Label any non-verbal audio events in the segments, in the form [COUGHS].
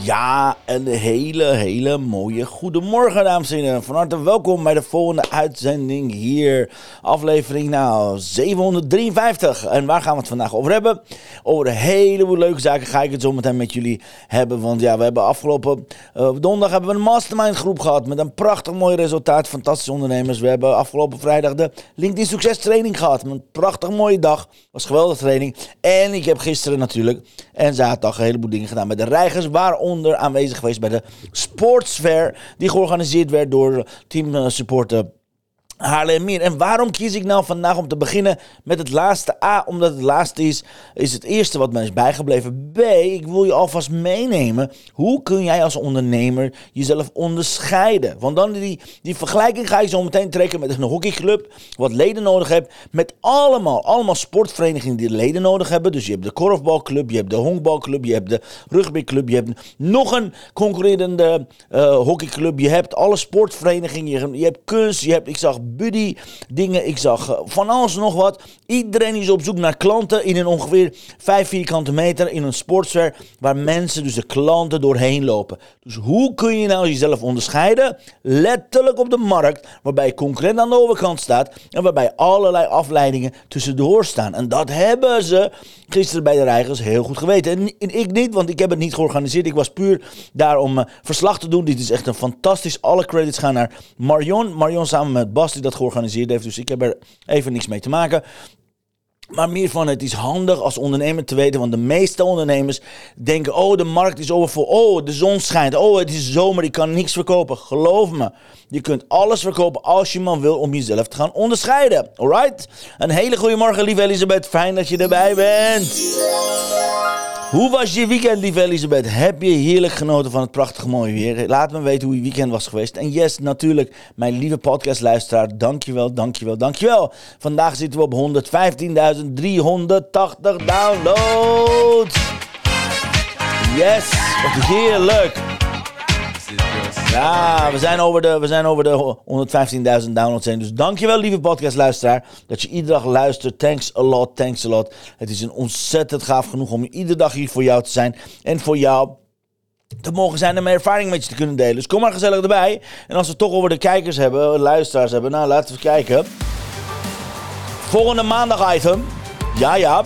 Ja, een hele, hele mooie goedemorgen, dames en heren. Van harte welkom bij de volgende uitzending hier. Aflevering nou 753. En waar gaan we het vandaag over hebben? Over een heleboel leuke zaken ga ik het zo meteen met jullie hebben. Want ja, we hebben afgelopen uh, donderdag hebben we een mastermind groep gehad. Met een prachtig mooi resultaat. Fantastische ondernemers. We hebben afgelopen vrijdag de LinkedIn Succes training gehad. Een prachtig mooie dag. Was een geweldige training. En ik heb gisteren natuurlijk en zaterdag een heleboel dingen gedaan met de reigers. Waaronder aanwezig geweest bij de Sportsfair. Die georganiseerd werd door Team Support Haarlemmeer. En waarom kies ik nou vandaag om te beginnen met het laatste? A, omdat het laatste is, is het eerste wat me is bijgebleven. B, ik wil je alvast meenemen. Hoe kun jij als ondernemer jezelf onderscheiden? Want dan die, die vergelijking ga je zo meteen trekken met een hockeyclub, wat leden nodig hebt. Met allemaal, allemaal sportverenigingen die leden nodig hebben. Dus je hebt de korfbalclub, je hebt de honkbalclub, je hebt de rugbyclub, je hebt nog een concurrerende uh, hockeyclub. Je hebt alle sportverenigingen, je je hebt kunst, je hebt, ik zag buddy dingen. Ik zag uh, van alles nog wat. Iedereen is op zoek naar klanten in een ongeveer 5 vierkante meter in een sportsfair waar mensen, dus de klanten, doorheen lopen. Dus hoe kun je nou jezelf onderscheiden? Letterlijk op de markt, waarbij concurrent aan de overkant staat en waarbij allerlei afleidingen tussendoor staan. En dat hebben ze gisteren bij de reigers heel goed geweten. En, ik niet, want ik heb het niet georganiseerd. Ik was puur daar om uh, verslag te doen. Dit is echt een fantastisch. Alle credits gaan naar Marion. Marion samen met Bas dat georganiseerd heeft. Dus ik heb er even niks mee te maken. Maar meer van het is handig als ondernemer te weten. Want de meeste ondernemers denken: oh, de markt is overvol. Oh, de zon schijnt. Oh, het is zomer. Ik kan niks verkopen. Geloof me. Je kunt alles verkopen als je maar wil om jezelf te gaan onderscheiden. Alright? Een hele goede morgen, lieve Elisabeth. Fijn dat je erbij bent. Hoe was je weekend, lieve Elisabeth? Heb je heerlijk genoten van het prachtige mooie weer? Laat me weten hoe je weekend was geweest. En yes, natuurlijk, mijn lieve podcastluisteraar, dankjewel, dankjewel, dankjewel. Vandaag zitten we op 115.380 downloads. Yes, wat heerlijk. Ja, we zijn over de, we zijn over de 115.000 downloads heen. Dus dankjewel, lieve podcastluisteraar, dat je iedere dag luistert. Thanks a lot, thanks a lot. Het is een ontzettend gaaf genoeg om iedere dag hier voor jou te zijn. En voor jou te mogen zijn en mijn ervaring met je te kunnen delen. Dus kom maar gezellig erbij. En als we het toch over de kijkers hebben, luisteraars hebben, nou laten we kijken. Volgende maandag item. Ja, ja.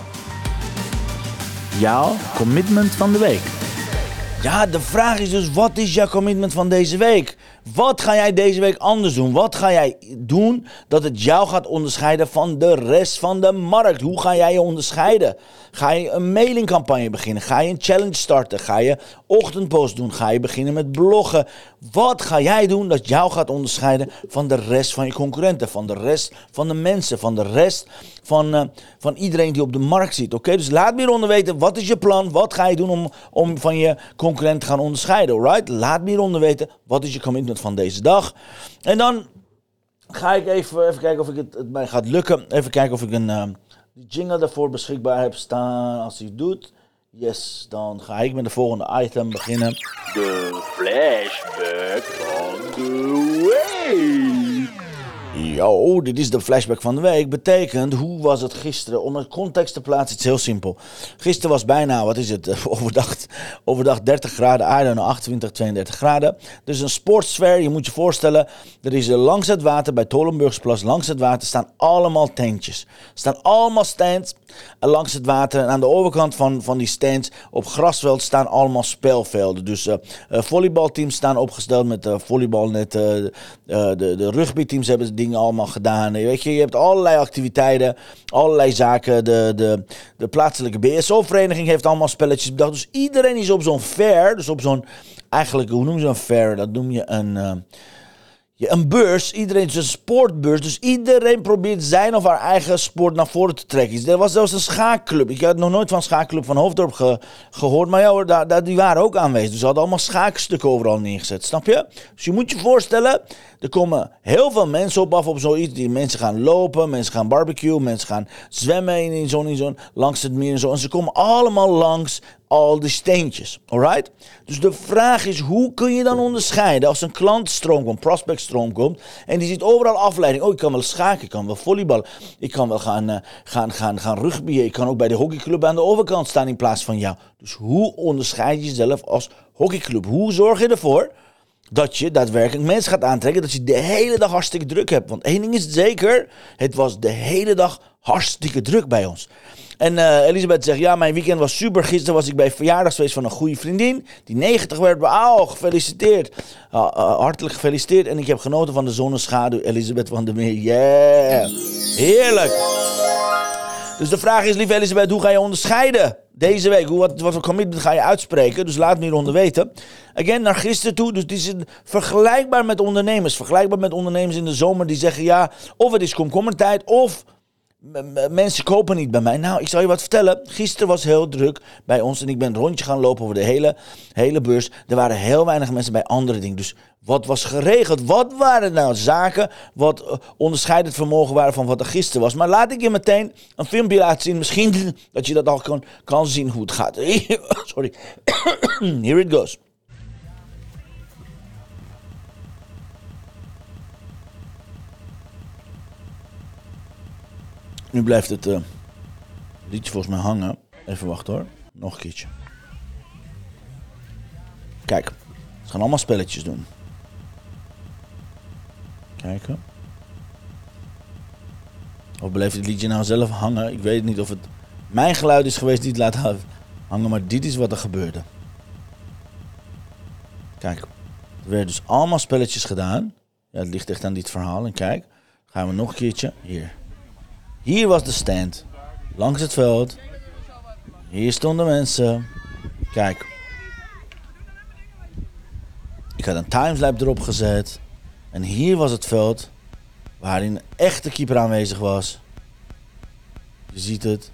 Jouw commitment van de week. Ja, de vraag is dus, wat is jouw commitment van deze week? Wat ga jij deze week anders doen? Wat ga jij doen dat het jou gaat onderscheiden van de rest van de markt? Hoe ga jij je onderscheiden? Ga je een mailingcampagne beginnen? Ga je een challenge starten? Ga je ochtendpost doen? Ga je beginnen met bloggen? Wat ga jij doen dat jou gaat onderscheiden van de rest van je concurrenten? Van de rest van de mensen? Van de rest van, uh, van iedereen die op de markt zit? Oké, dus laat me hieronder weten. Wat is je plan? Wat ga je doen om, om van je concurrent te gaan onderscheiden? Alright? Laat me hieronder weten. Wat is je commitment van deze dag? En dan ga ik even, even kijken of ik het, mij gaat lukken. Even kijken of ik een... Die jingle daarvoor beschikbaar heb staan. Als hij doet, yes, dan ga ik met de volgende item beginnen. De flashback van de week. Yo, dit is de flashback van de week. Betekent, hoe was het gisteren? Om het context te plaatsen, het is heel simpel. Gisteren was bijna, wat is het, overdag, overdag 30 graden, aarde 28, 32 graden. Dus een sportsfeer, je moet je voorstellen, er is langs het water, bij Tolenburgsplas, langs het water staan allemaal tentjes. Er staan allemaal stands langs het water. En aan de overkant van, van die stands op grasveld staan allemaal spelvelden. Dus uh, volleybalteams staan opgesteld met uh, volleybalnetten. de, de rugbyteams hebben dingen allemaal gedaan. Weet je, je hebt allerlei activiteiten, allerlei zaken. De, de, de plaatselijke BSO-vereniging heeft allemaal spelletjes bedacht. Dus iedereen is op zo'n fair, dus op zo'n, eigenlijk, hoe noem je zo'n fair? Dat noem je een een beurs, iedereen is een sportbeurs, dus iedereen probeert zijn of haar eigen sport naar voren te trekken. Er was zelfs een schaakclub. Ik had nog nooit van schaakclub van Hoofddorp gehoord, maar ja hoor, daar, die waren ook aanwezig. Dus ze hadden allemaal schaakstukken overal neergezet, snap je? Dus je moet je voorstellen, er komen heel veel mensen op af op zoiets. Die mensen gaan lopen, mensen gaan barbecuen, mensen gaan zwemmen in zo'n, zo'n, langs het meer en zo. En ze komen allemaal langs al die steentjes. Alright? Dus de vraag is, hoe kun je dan onderscheiden als een klantstroom komt, prospectstroom komt, en die ziet overal afleiding. Oh, ik kan wel schaken, ik kan wel volleyballen, ik kan wel gaan, uh, gaan, gaan, gaan rugbyen, ik kan ook bij de hockeyclub aan de overkant staan in plaats van jou. Dus hoe onderscheid je jezelf als hockeyclub? Hoe zorg je ervoor dat je daadwerkelijk mensen gaat aantrekken, dat je de hele dag hartstikke druk hebt? Want één ding is zeker, het was de hele dag hartstikke druk bij ons. En uh, Elisabeth zegt, ja, mijn weekend was super. Gisteren was ik bij verjaardagsfeest van een goede vriendin. Die 90 werd. Oh, gefeliciteerd. Uh, uh, hartelijk gefeliciteerd. En ik heb genoten van de zonneschaduw. Elisabeth van der Meer. Yeah. Heerlijk. Dus de vraag is, lieve Elisabeth, hoe ga je onderscheiden deze week? Hoe, wat, wat voor commitment ga je uitspreken? Dus laat me hieronder weten. Again, naar gisteren toe. Dus die is vergelijkbaar met ondernemers. Vergelijkbaar met ondernemers in de zomer die zeggen, ja, of het is komkommertijd, of mensen kopen niet bij mij. Nou, ik zal je wat vertellen. Gisteren was heel druk bij ons en ik ben een rondje gaan lopen over de hele, hele beurs. Er waren heel weinig mensen bij andere dingen. Dus wat was geregeld? Wat waren nou zaken wat uh, onderscheidend vermogen waren van wat er gisteren was? Maar laat ik je meteen een filmpje laten zien. Misschien [LAUGHS] dat je dat al kan, kan zien hoe het gaat. [LAUGHS] Sorry. [COUGHS] Here it goes. Nu blijft het uh, liedje volgens mij hangen. Even wachten hoor. Nog een keertje. Kijk, ze gaan allemaal spelletjes doen. Kijken. Of blijft het liedje nou zelf hangen? Ik weet niet of het mijn geluid is geweest die het laat hangen, maar dit is wat er gebeurde. Kijk, er werden dus allemaal spelletjes gedaan. Ja, het ligt echt aan dit verhaal. En kijk, gaan we nog een keertje. Hier. Hier was de stand. Langs het veld. Hier stonden mensen. Kijk. Ik had een timeslap erop gezet. En hier was het veld. Waarin een echte keeper aanwezig was. Je ziet het.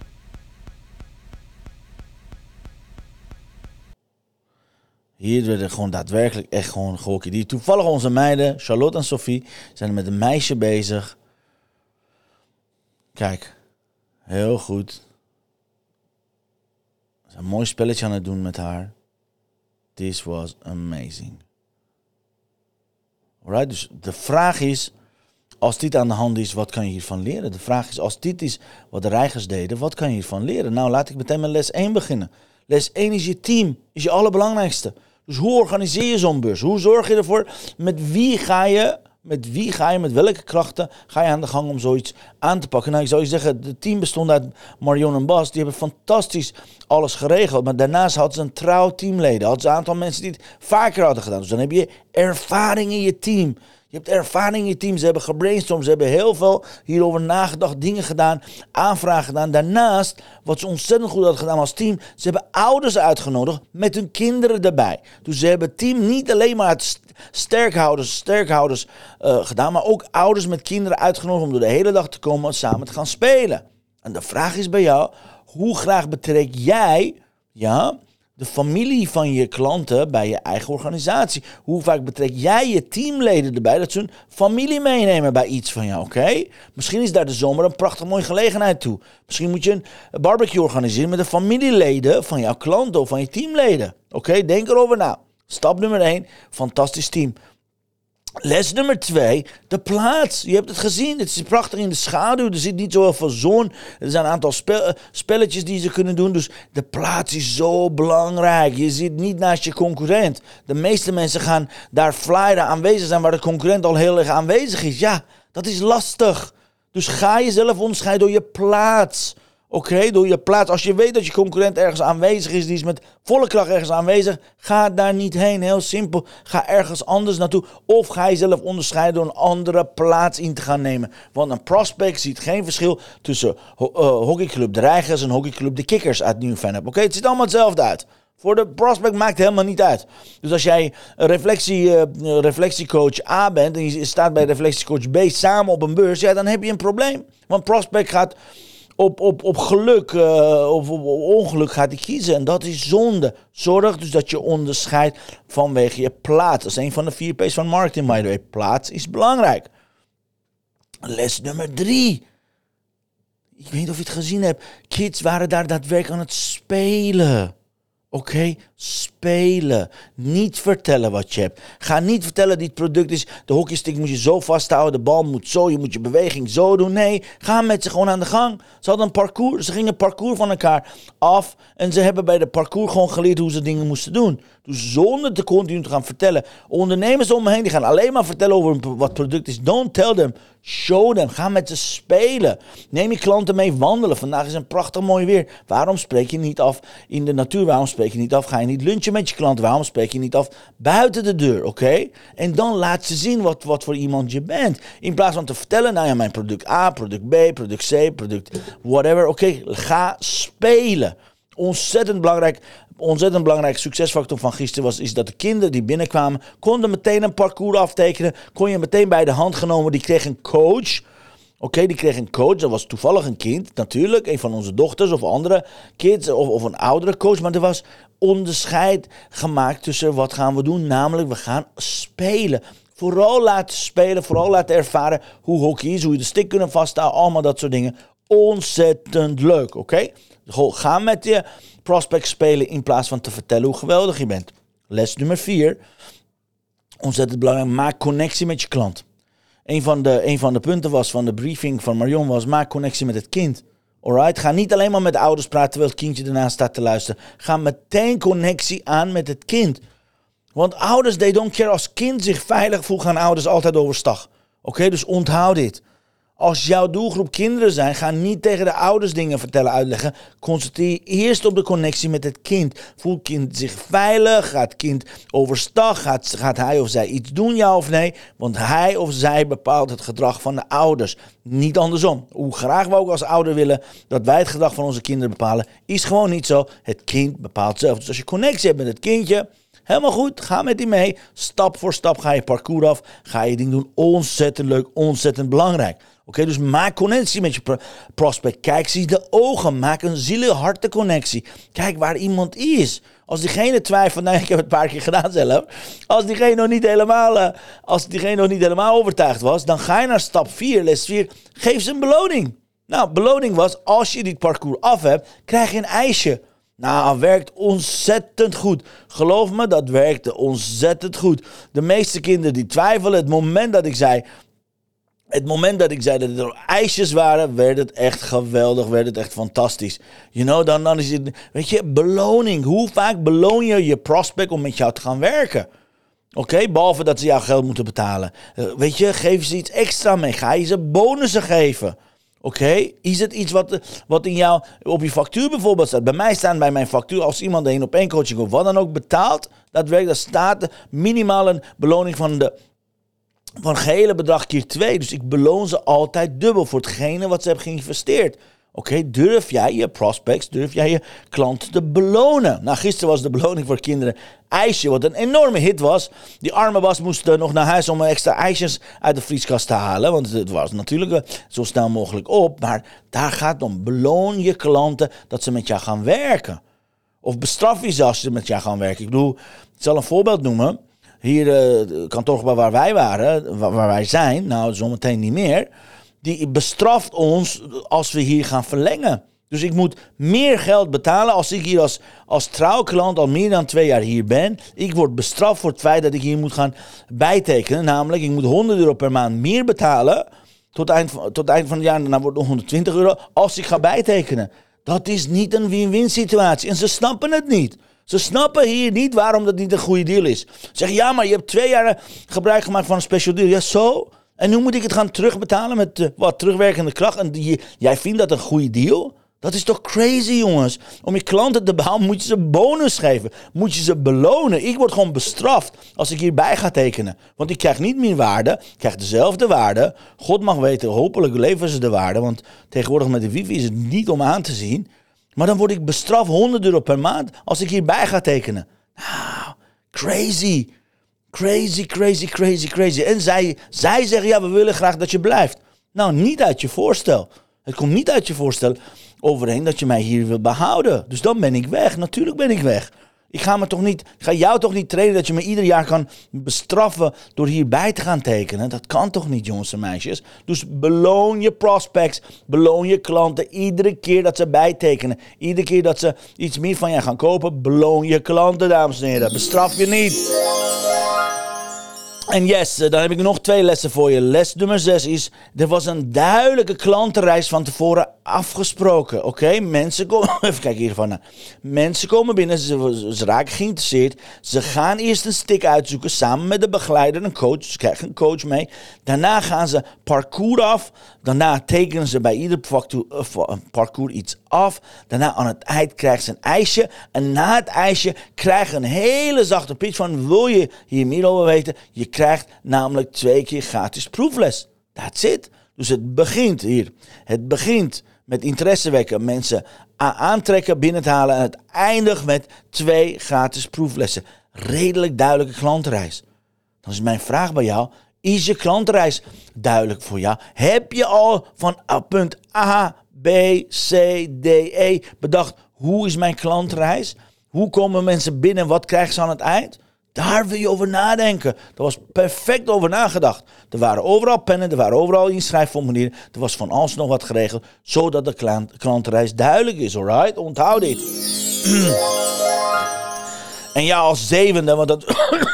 Hier werden gewoon daadwerkelijk echt gewoon gehockeyd. Die toevallig onze meiden, Charlotte en Sophie, zijn met een meisje bezig. Kijk, heel goed. Zijn een mooi spelletje aan het doen met haar. This was amazing. Alright, dus de vraag is, als dit aan de hand is, wat kan je hiervan leren? De vraag is, als dit is wat de reigers deden, wat kan je hiervan leren? Nou, laat ik meteen met les 1 beginnen. Les 1 is je team, is je allerbelangrijkste. Dus hoe organiseer je zo'n beurs? Hoe zorg je ervoor? Met wie ga je met wie ga je, met welke krachten ga je aan de gang om zoiets aan te pakken? Nou, ik zou je zeggen, het team bestond uit Marion en Bas. Die hebben fantastisch alles geregeld. Maar daarnaast hadden ze een trouw teamleden. Hadden ze een aantal mensen die het vaker hadden gedaan. Dus dan heb je ervaring in je team. Je hebt ervaring in je team. Ze hebben gebrainstormd. Ze hebben heel veel hierover nagedacht, dingen gedaan, aanvragen gedaan. Daarnaast, wat ze ontzettend goed hadden gedaan als team, ze hebben ouders uitgenodigd met hun kinderen erbij. Dus ze hebben het team niet alleen maar uit sterkhouders, sterkhouders uh, gedaan, maar ook ouders met kinderen uitgenodigd om door de hele dag te komen en samen te gaan spelen. En de vraag is bij jou, hoe graag betrek jij ja, de familie van je klanten bij je eigen organisatie? Hoe vaak betrek jij je teamleden erbij dat ze hun familie meenemen bij iets van jou, oké? Misschien is daar de zomer een prachtig mooie gelegenheid toe. Misschien moet je een barbecue organiseren met de familieleden van jouw klanten of van je teamleden. Oké, denk erover na. Stap nummer 1, fantastisch team. Les nummer 2, de plaats. Je hebt het gezien, het is prachtig in de schaduw. Er zit niet zoveel van zon. Er zijn een aantal spel, spelletjes die ze kunnen doen. Dus de plaats is zo belangrijk. Je zit niet naast je concurrent. De meeste mensen gaan daar flyeren aanwezig zijn waar de concurrent al heel erg aanwezig is. Ja, dat is lastig. Dus ga jezelf onderscheiden door je plaats. Oké, door je plaats. Als je weet dat je concurrent ergens aanwezig is, die is met volle kracht ergens aanwezig, ga daar niet heen. Heel simpel. Ga ergens anders naartoe. Of ga jezelf onderscheiden door een andere plaats in te gaan nemen. Want een prospect ziet geen verschil tussen uh, hockeyclub De Reigers en hockeyclub De Kikkers uit Nieuw-Vennep. Oké, het ziet allemaal hetzelfde uit. Voor de prospect maakt helemaal niet uit. Dus als jij reflectie, uh, reflectiecoach A bent en je staat bij reflectiecoach B samen op een beurs, ja, dan heb je een probleem. Want prospect gaat op, op, op geluk uh, of op, ongeluk gaat hij kiezen. En dat is zonde. Zorg dus dat je onderscheidt vanwege je plaats. Dat is een van de vier P's van marketing, by the way. Plaats is belangrijk. Les nummer drie. Ik weet niet of je het gezien hebt. Kids waren daar daadwerkelijk aan het spelen. Oké, spelen. Niet vertellen wat je hebt. Ga niet vertellen dit product is. De hockeystick moet je zo vasthouden. De bal moet zo. Je moet je beweging zo doen. Nee, ga met ze gewoon aan de gang. Ze hadden een parcours. Ze gingen parcours van elkaar af. En ze hebben bij de parcours gewoon geleerd hoe ze dingen moesten doen. Zonder te continu te gaan vertellen. Ondernemers om me heen die gaan alleen maar vertellen over wat product is. Don't tell them. Show them. Ga met ze spelen. Neem je klanten mee wandelen. Vandaag is een prachtig mooi weer. Waarom spreek je niet af in de natuur? Waarom spreek je niet af? Ga je niet lunchen met je klanten? Waarom spreek je niet af buiten de deur? Oké? En dan laat ze zien wat, wat voor iemand je bent. In plaats van te vertellen, nou ja, mijn product A, product B, product C, product whatever. Oké, ga spelen. Ontzettend belangrijk ontzettend belangrijk succesfactor van gisteren was is dat de kinderen die binnenkwamen konden meteen een parcours aftekenen. Kon je meteen bij de hand genomen. Die kreeg een coach. Oké, die kreeg een coach. Dat was toevallig een kind, natuurlijk. Een van onze dochters of andere kids. Of, of een oudere coach. Maar er was onderscheid gemaakt tussen wat gaan we doen. Namelijk, we gaan spelen. Vooral laten spelen. Vooral laten ervaren hoe hockey is. Hoe je de stick kunnen vasthouden. Allemaal dat soort dingen. Ontzettend leuk, oké? Okay? Ga met je prospect spelen in plaats van te vertellen hoe geweldig je bent. Les nummer 4. Ontzettend belangrijk. Maak connectie met je klant. Een van, de, een van de punten was van de briefing van Marion was maak connectie met het kind. Alright? Ga niet alleen maar met de ouders praten terwijl het kindje ernaast staat te luisteren. Ga meteen connectie aan met het kind. Want ouders, they don't care. Als kind zich veilig voelt, gaan ouders altijd overstag. Oké, dus onthoud dit. Als jouw doelgroep kinderen zijn, ga niet tegen de ouders dingen vertellen, uitleggen. Concentreer eerst op de connectie met het kind. Voelt kind zich veilig? Gaat het kind overstag? Gaat, gaat hij of zij iets doen, ja of nee? Want hij of zij bepaalt het gedrag van de ouders. Niet andersom. Hoe graag we ook als ouder willen dat wij het gedrag van onze kinderen bepalen, is gewoon niet zo. Het kind bepaalt zelf. Dus als je connectie hebt met het kindje, Helemaal goed, ga met die mee. Stap voor stap ga je parcours af. Ga je ding doen. Ontzettend leuk, ontzettend belangrijk. Oké, dus maak connectie met je prospect. Kijk zie de ogen. Maak een zielenharte connectie. Kijk waar iemand is. Als diegene twijfelt, nou [LAUGHS] ik heb het een paar keer gedaan zelf. Als diegene nog niet helemaal, uh, als diegene nog niet helemaal overtuigd was, dan ga je naar stap 4, les 4. Geef ze een beloning. Nou, beloning was, als je dit parcours af hebt, krijg je een ijsje. Nou, werkt ontzettend goed. Geloof me, dat werkte ontzettend goed. De meeste kinderen die twijfelen, het moment dat ik zei, het moment dat ik zei dat er ijsjes waren, werd het echt geweldig, werd het echt fantastisch. You know, dan, dan is het, weet je, beloning. Hoe vaak beloon je je prospect om met jou te gaan werken? Oké, behalve dat ze jou geld moeten betalen. Uh, weet je, geef ze iets extra mee. Ga je ze bonussen geven. Oké, is het iets wat, wat in jou op je factuur bijvoorbeeld staat? Bij mij staan bij mijn factuur, als iemand een op één coaching of wat dan ook betaalt, dat werkt, daar staat minimaal een beloning van de van het gehele bedrag keer twee. Dus ik beloon ze altijd dubbel voor hetgene wat ze hebben geïnvesteerd. Oké, durf jij je prospects, durf jij je klanten te belonen? Nou, gisteren was de beloning voor kinderen ijsje, wat een enorme hit was. Die arme was moest nog naar huis om extra ijsjes uit de vrieskast te halen. Want het was natuurlijk eh, zo snel mogelijk op. Maar daar gaat om. Beloon je klanten dat ze met jou gaan werken. Of bestraf je ze als ze met jou gaan werken. Ik bedoel, ik zal een voorbeeld noemen. Hier, uh, kantoor waar wij waren, waar, wij zijn, nou zometeen niet meer, die bestraft ons als we hier gaan verlengen. Dus ik moet meer geld betalen als ik hier als, als trouwklant al meer dan twee jaar hier ben. Ik word bestraft voor het feit dat ik hier moet gaan bijtekenen. Namelijk, ik moet 100 euro per maand meer betalen. Tot eind, tot het eind van het jaar, dan wordt het 120 euro als ik ga bijtekenen. Dat is niet een win-win situatie. En ze snappen het niet. Ze snappen hier niet waarom dat niet een goede deal is. Ze zeggen, ja, maar je hebt twee jaar gebruik gemaakt van een special deal. Ja, zo? En nu moet ik het gaan terugbetalen met uh, wat terugwerkende kracht. En die, jij vindt dat een goede deal? Dat is toch crazy, jongens? Om je klanten te behouden moet je ze bonus geven. Moet je ze belonen. Ik word gewoon bestraft als ik hierbij ga tekenen. Want ik krijg niet meer waarde. Ik krijg dezelfde waarde. God mag weten, hopelijk leveren ze de waarde. Want tegenwoordig met de wifi is het niet om aan te zien. Maar dan word ik bestraft 100 euro per maand als ik hierbij ga tekenen. Nou, crazy. Crazy, crazy, crazy, crazy. En zij, zij zeggen, ja, we willen graag dat je blijft. Nou, niet uit je voorstel. Het komt niet uit je voorstel overheen dat je mij hier wil behouden. Dus dan ben ik weg. Natuurlijk ben ik weg. Ik ga, me toch niet, ga jou toch niet trainen dat je me ieder jaar kan bestraffen door hierbij te gaan tekenen. Dat kan toch niet, jongens en meisjes? Dus beloon je prospects, beloon je klanten iedere keer dat ze bijtekenen. Iedere keer dat ze iets meer van je gaan kopen, beloon je klanten, dames en heren. Bestraf je niet. En yes, eh, dan heb ik nog twee lessen voor je. Les nummer zes is, er was een duidelijke klantenreis van tevoren afgesproken. Oké, mensen komen, [LAUGHS] even kijken hiervan. Mensen komen binnen, ze, ze, raken geïnteresseerd. Ze gaan eerst een stick uitzoeken samen met de begeleider, een coach. Ze krijgen een coach mee. Daarna gaan ze parcours af. Daarna tekenen ze bij ieder eh, parcours iets af. Daarna aan het eind krijgen ze een ijsje. En na het ijsje krijgen een hele zachte pitch van, wil je hier meer over weten? Je krijgt namelijk twee keer gratis proefles. That's it. Dus het begint hier. Het begint met interesse wekken, mensen aantrekken, binnen te halen. En het eindigt met twee gratis proeflessen. Redelijk duidelijke klantreis. Dan is mijn vraag bij jou: is je klantreis duidelijk voor jou? Heb je al van punt A, B, C, D, E bedacht hoe is mijn klantreis? Hoe komen mensen binnen? Wat krijgen ze aan het eind? Daar wil je over nadenken. Er was perfect over nagedacht. Er waren overal pennen, er waren overal inschrijfformulieren. Er was van alles nog wat geregeld, zodat de klant, klantreis duidelijk is, alright? Onthoud dit. en ja, als zevende, want dat,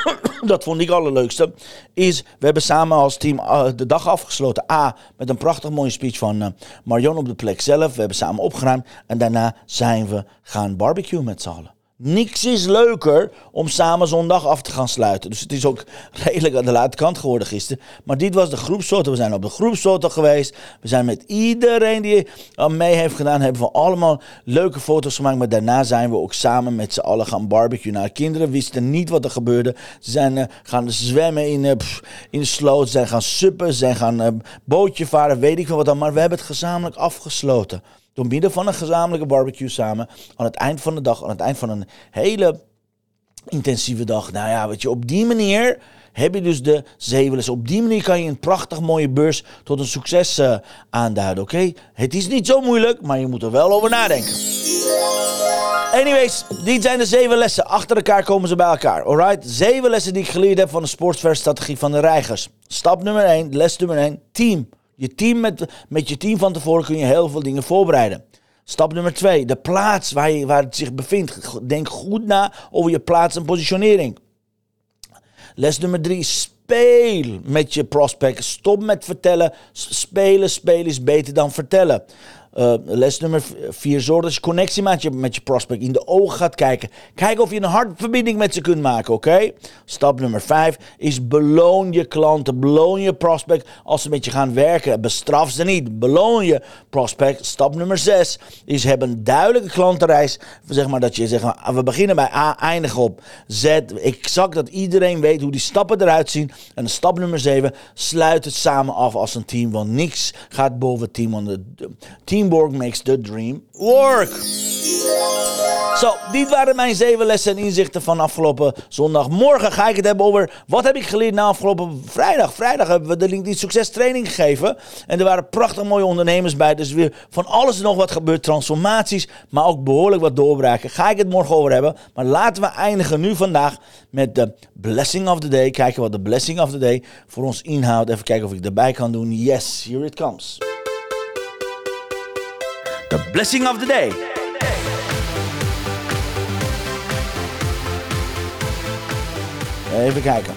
[COUGHS] dat vond ik allerleukste, is we hebben samen als team uh, de dag afgesloten. A, met een prachtig mooie speech van uh, Marion op de plek zelf. We hebben samen opgeruimd en daarna zijn we gaan barbecue met z'n allen. Niks is leuker om samen zondag af te gaan sluiten. Dus het is ook redelijk aan de late kant geworden gisteren. Maar dit was de groepsfoto. We zijn op de groepsfoto geweest. We zijn met iedereen die mee heeft gedaan, hebben we allemaal leuke foto's gemaakt. Maar daarna zijn we ook samen met z'n allen gaan barbecuen. Nou, kinderen wisten niet wat er gebeurde. Ze zijn uh, gaan zwemmen in, uh, in de sloot. Ze zijn gaan suppen. Ze zijn gaan uh, bootje varen. Weet ik veel wat dan. Maar we hebben het gezamenlijk afgesloten. Door middel van een gezamenlijke barbecue samen. Aan het eind van de dag, aan het eind van een hele intensieve dag. Nou ja, weet je, op die manier heb je dus de zeewelers. Op die manier kan je een prachtig mooie beurs tot een succes uh, aanduiden, oké? Het is niet zo moeilijk, maar je moet er wel over nadenken. Anyways, dit zijn de zeven lessen. Achter elkaar komen ze bij elkaar, alright? Zeven lessen die ik geleerd heb van de sportsverstrategie van de reigers. Stap nummer 1, les nummer 1, team. Je team met, met je team van tevoren kun je heel veel dingen voorbereiden. Stap nummer twee, de plaats waar, je, waar het zich bevindt. Denk goed na over je plaats en positionering. Les nummer drie, speel met je prospect. Stop met vertellen. Spelen, spelen is beter dan vertellen. Uh, les nummer vier, zorg dat je connectie met je prospect. In de ogen gaat kijken. Kijk of je een hartverbinding met ze kunt maken, oké? Stap nummer vijf is beloon je klanten, beloon je prospect als ze met je gaan werken. Bestraf ze niet, beloon je prospect. Stap nummer zes is hebben een duidelijke klantenreis. Zeg maar dat je zegt, we beginnen bij A, eindigen op Z. Exact dat iedereen weet hoe die stappen eruit zien. En stap nummer zeven, sluit het samen af als een team, want niks gaat boven team. Want het team Teamwork makes the dream work. Zo, dit waren mijn zeven lessen en inzichten van afgelopen zondag. Morgen ga ik het hebben over wat heb ik geleerd na afgelopen vrijdag. Vrijdag hebben we de LinkedIn Succes Training gegeven. En er waren prachtig mooie ondernemers bij. Dus weer van alles en nog wat gebeurd. Transformaties, maar ook behoorlijk wat doorbraken. Ga ik het morgen over hebben. Maar laten we eindigen nu vandaag met de Blessing of the Day. Kijken wat de Blessing of the Day voor ons inhoudt. Even kijken of ik erbij kan doen. Yes, here it comes. The blessing of the day. Even kijken.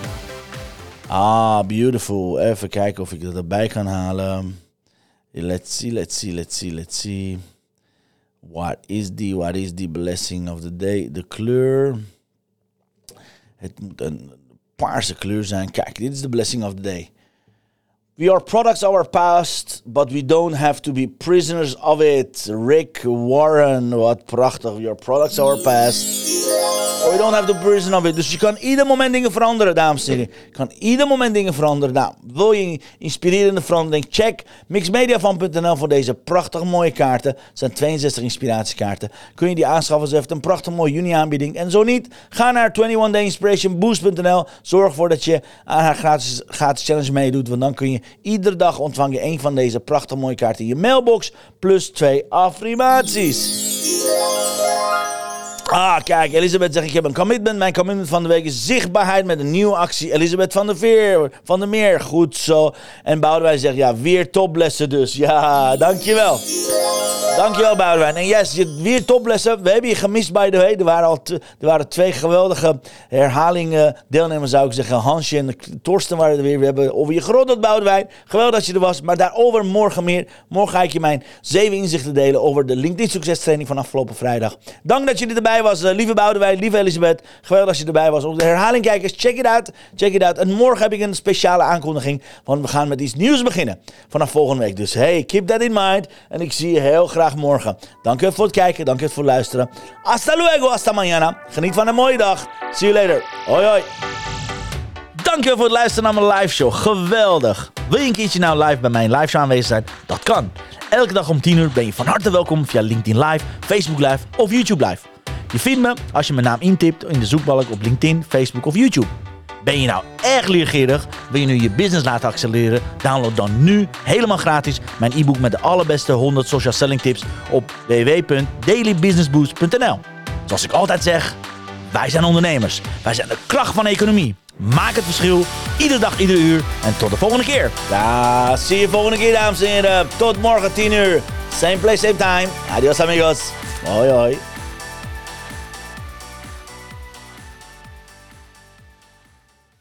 Ah, beautiful. Even kijken of ik dat erbij kan halen. Let's see, let's see, let's see, let's see. What is the, what is the blessing of the day? De kleur. Het moet een paarse kleur zijn. Kijk, dit is de blessing of the day. We are products of our past, but we don't have to be prisoners of it. Rick Warren, what prachtig. We are products of our past. You don't have the person of it. Dus je kan ieder moment dingen veranderen, dames en heren. Je kan ieder moment dingen veranderen. Nou, wil je inspirerende verandering? Check mixmediafan.nl voor deze prachtig mooie kaarten. Het zijn 62 inspiratiekaarten. Kun je die aanschaffen? Ze heeft een prachtig mooie juni aanbieding. En zo niet, ga naar 21dayinspirationboost.nl. Zorg ervoor dat je aan haar gratis, gratis challenge meedoet. Want dan kun je iedere dag ontvang je een van deze prachtig mooie kaarten in je mailbox. Plus twee affirmaties. Ah, kijk, Elisabeth zegt, ik heb een commitment. Mijn commitment van de week is zichtbaarheid met een nieuwe actie. Elisabeth van der Veer, van der Meer, goed zo. En Boudewijn zegt, ja, weer toplessen dus. Ja, dankjewel. Dankjewel, Boudewijn. En yes, weer toplessen. We hebben je gemist, by the way. Er waren, al er waren twee geweldige herhalingen. Deelnemers zou ik zeggen. Hansje en Torsten waren er weer. We hebben over je geroddeld, Boudewijn. Geweldig dat je er was. Maar daarover morgen meer. Morgen ga ik je mijn zeven inzichten delen over de LinkedIn succestraining van afgelopen vrijdag. Dank dat je erbij was, uh, lieve Boudewijn, lieve Elisabeth. Geweldig dat je erbij was. Op de herhaling kijkers, check it out. Check it out. En morgen heb ik een speciale aankondiging. Want we gaan met iets nieuws beginnen. Vanaf volgende week. Dus hey, keep that in mind. En ik zie je heel graag morgen. Dank je voor het kijken, dank je voor het luisteren. Hasta luego, hasta mañana. Geniet van een mooie dag. See you later. Hoi hoi. Dankjewel voor het luisteren naar mijn live show. Geweldig. Wil je een keertje nou live bij mijn live show aanwezig zijn? Dat kan. Elke dag om 10 uur ben je van harte welkom via LinkedIn Live, Facebook Live of YouTube Live. Je vindt me als je mijn naam intipt in de zoekbalk op LinkedIn, Facebook of YouTube. Ben je nou erg leergierig? Wil je nu je business laten accelereren? Download dan nu helemaal gratis mijn e-book met de allerbeste 100 social selling tips op www.dailybusinessboost.nl. Zoals ik altijd zeg, wij zijn ondernemers. Wij zijn de kracht van de economie. Maak het verschil, iedere dag, iedere uur. En tot de volgende keer. Ja, zie je volgende keer, dames en heren. Tot morgen, 10 uur. Same place, same time. Adios, amigos. Hoi, hoi.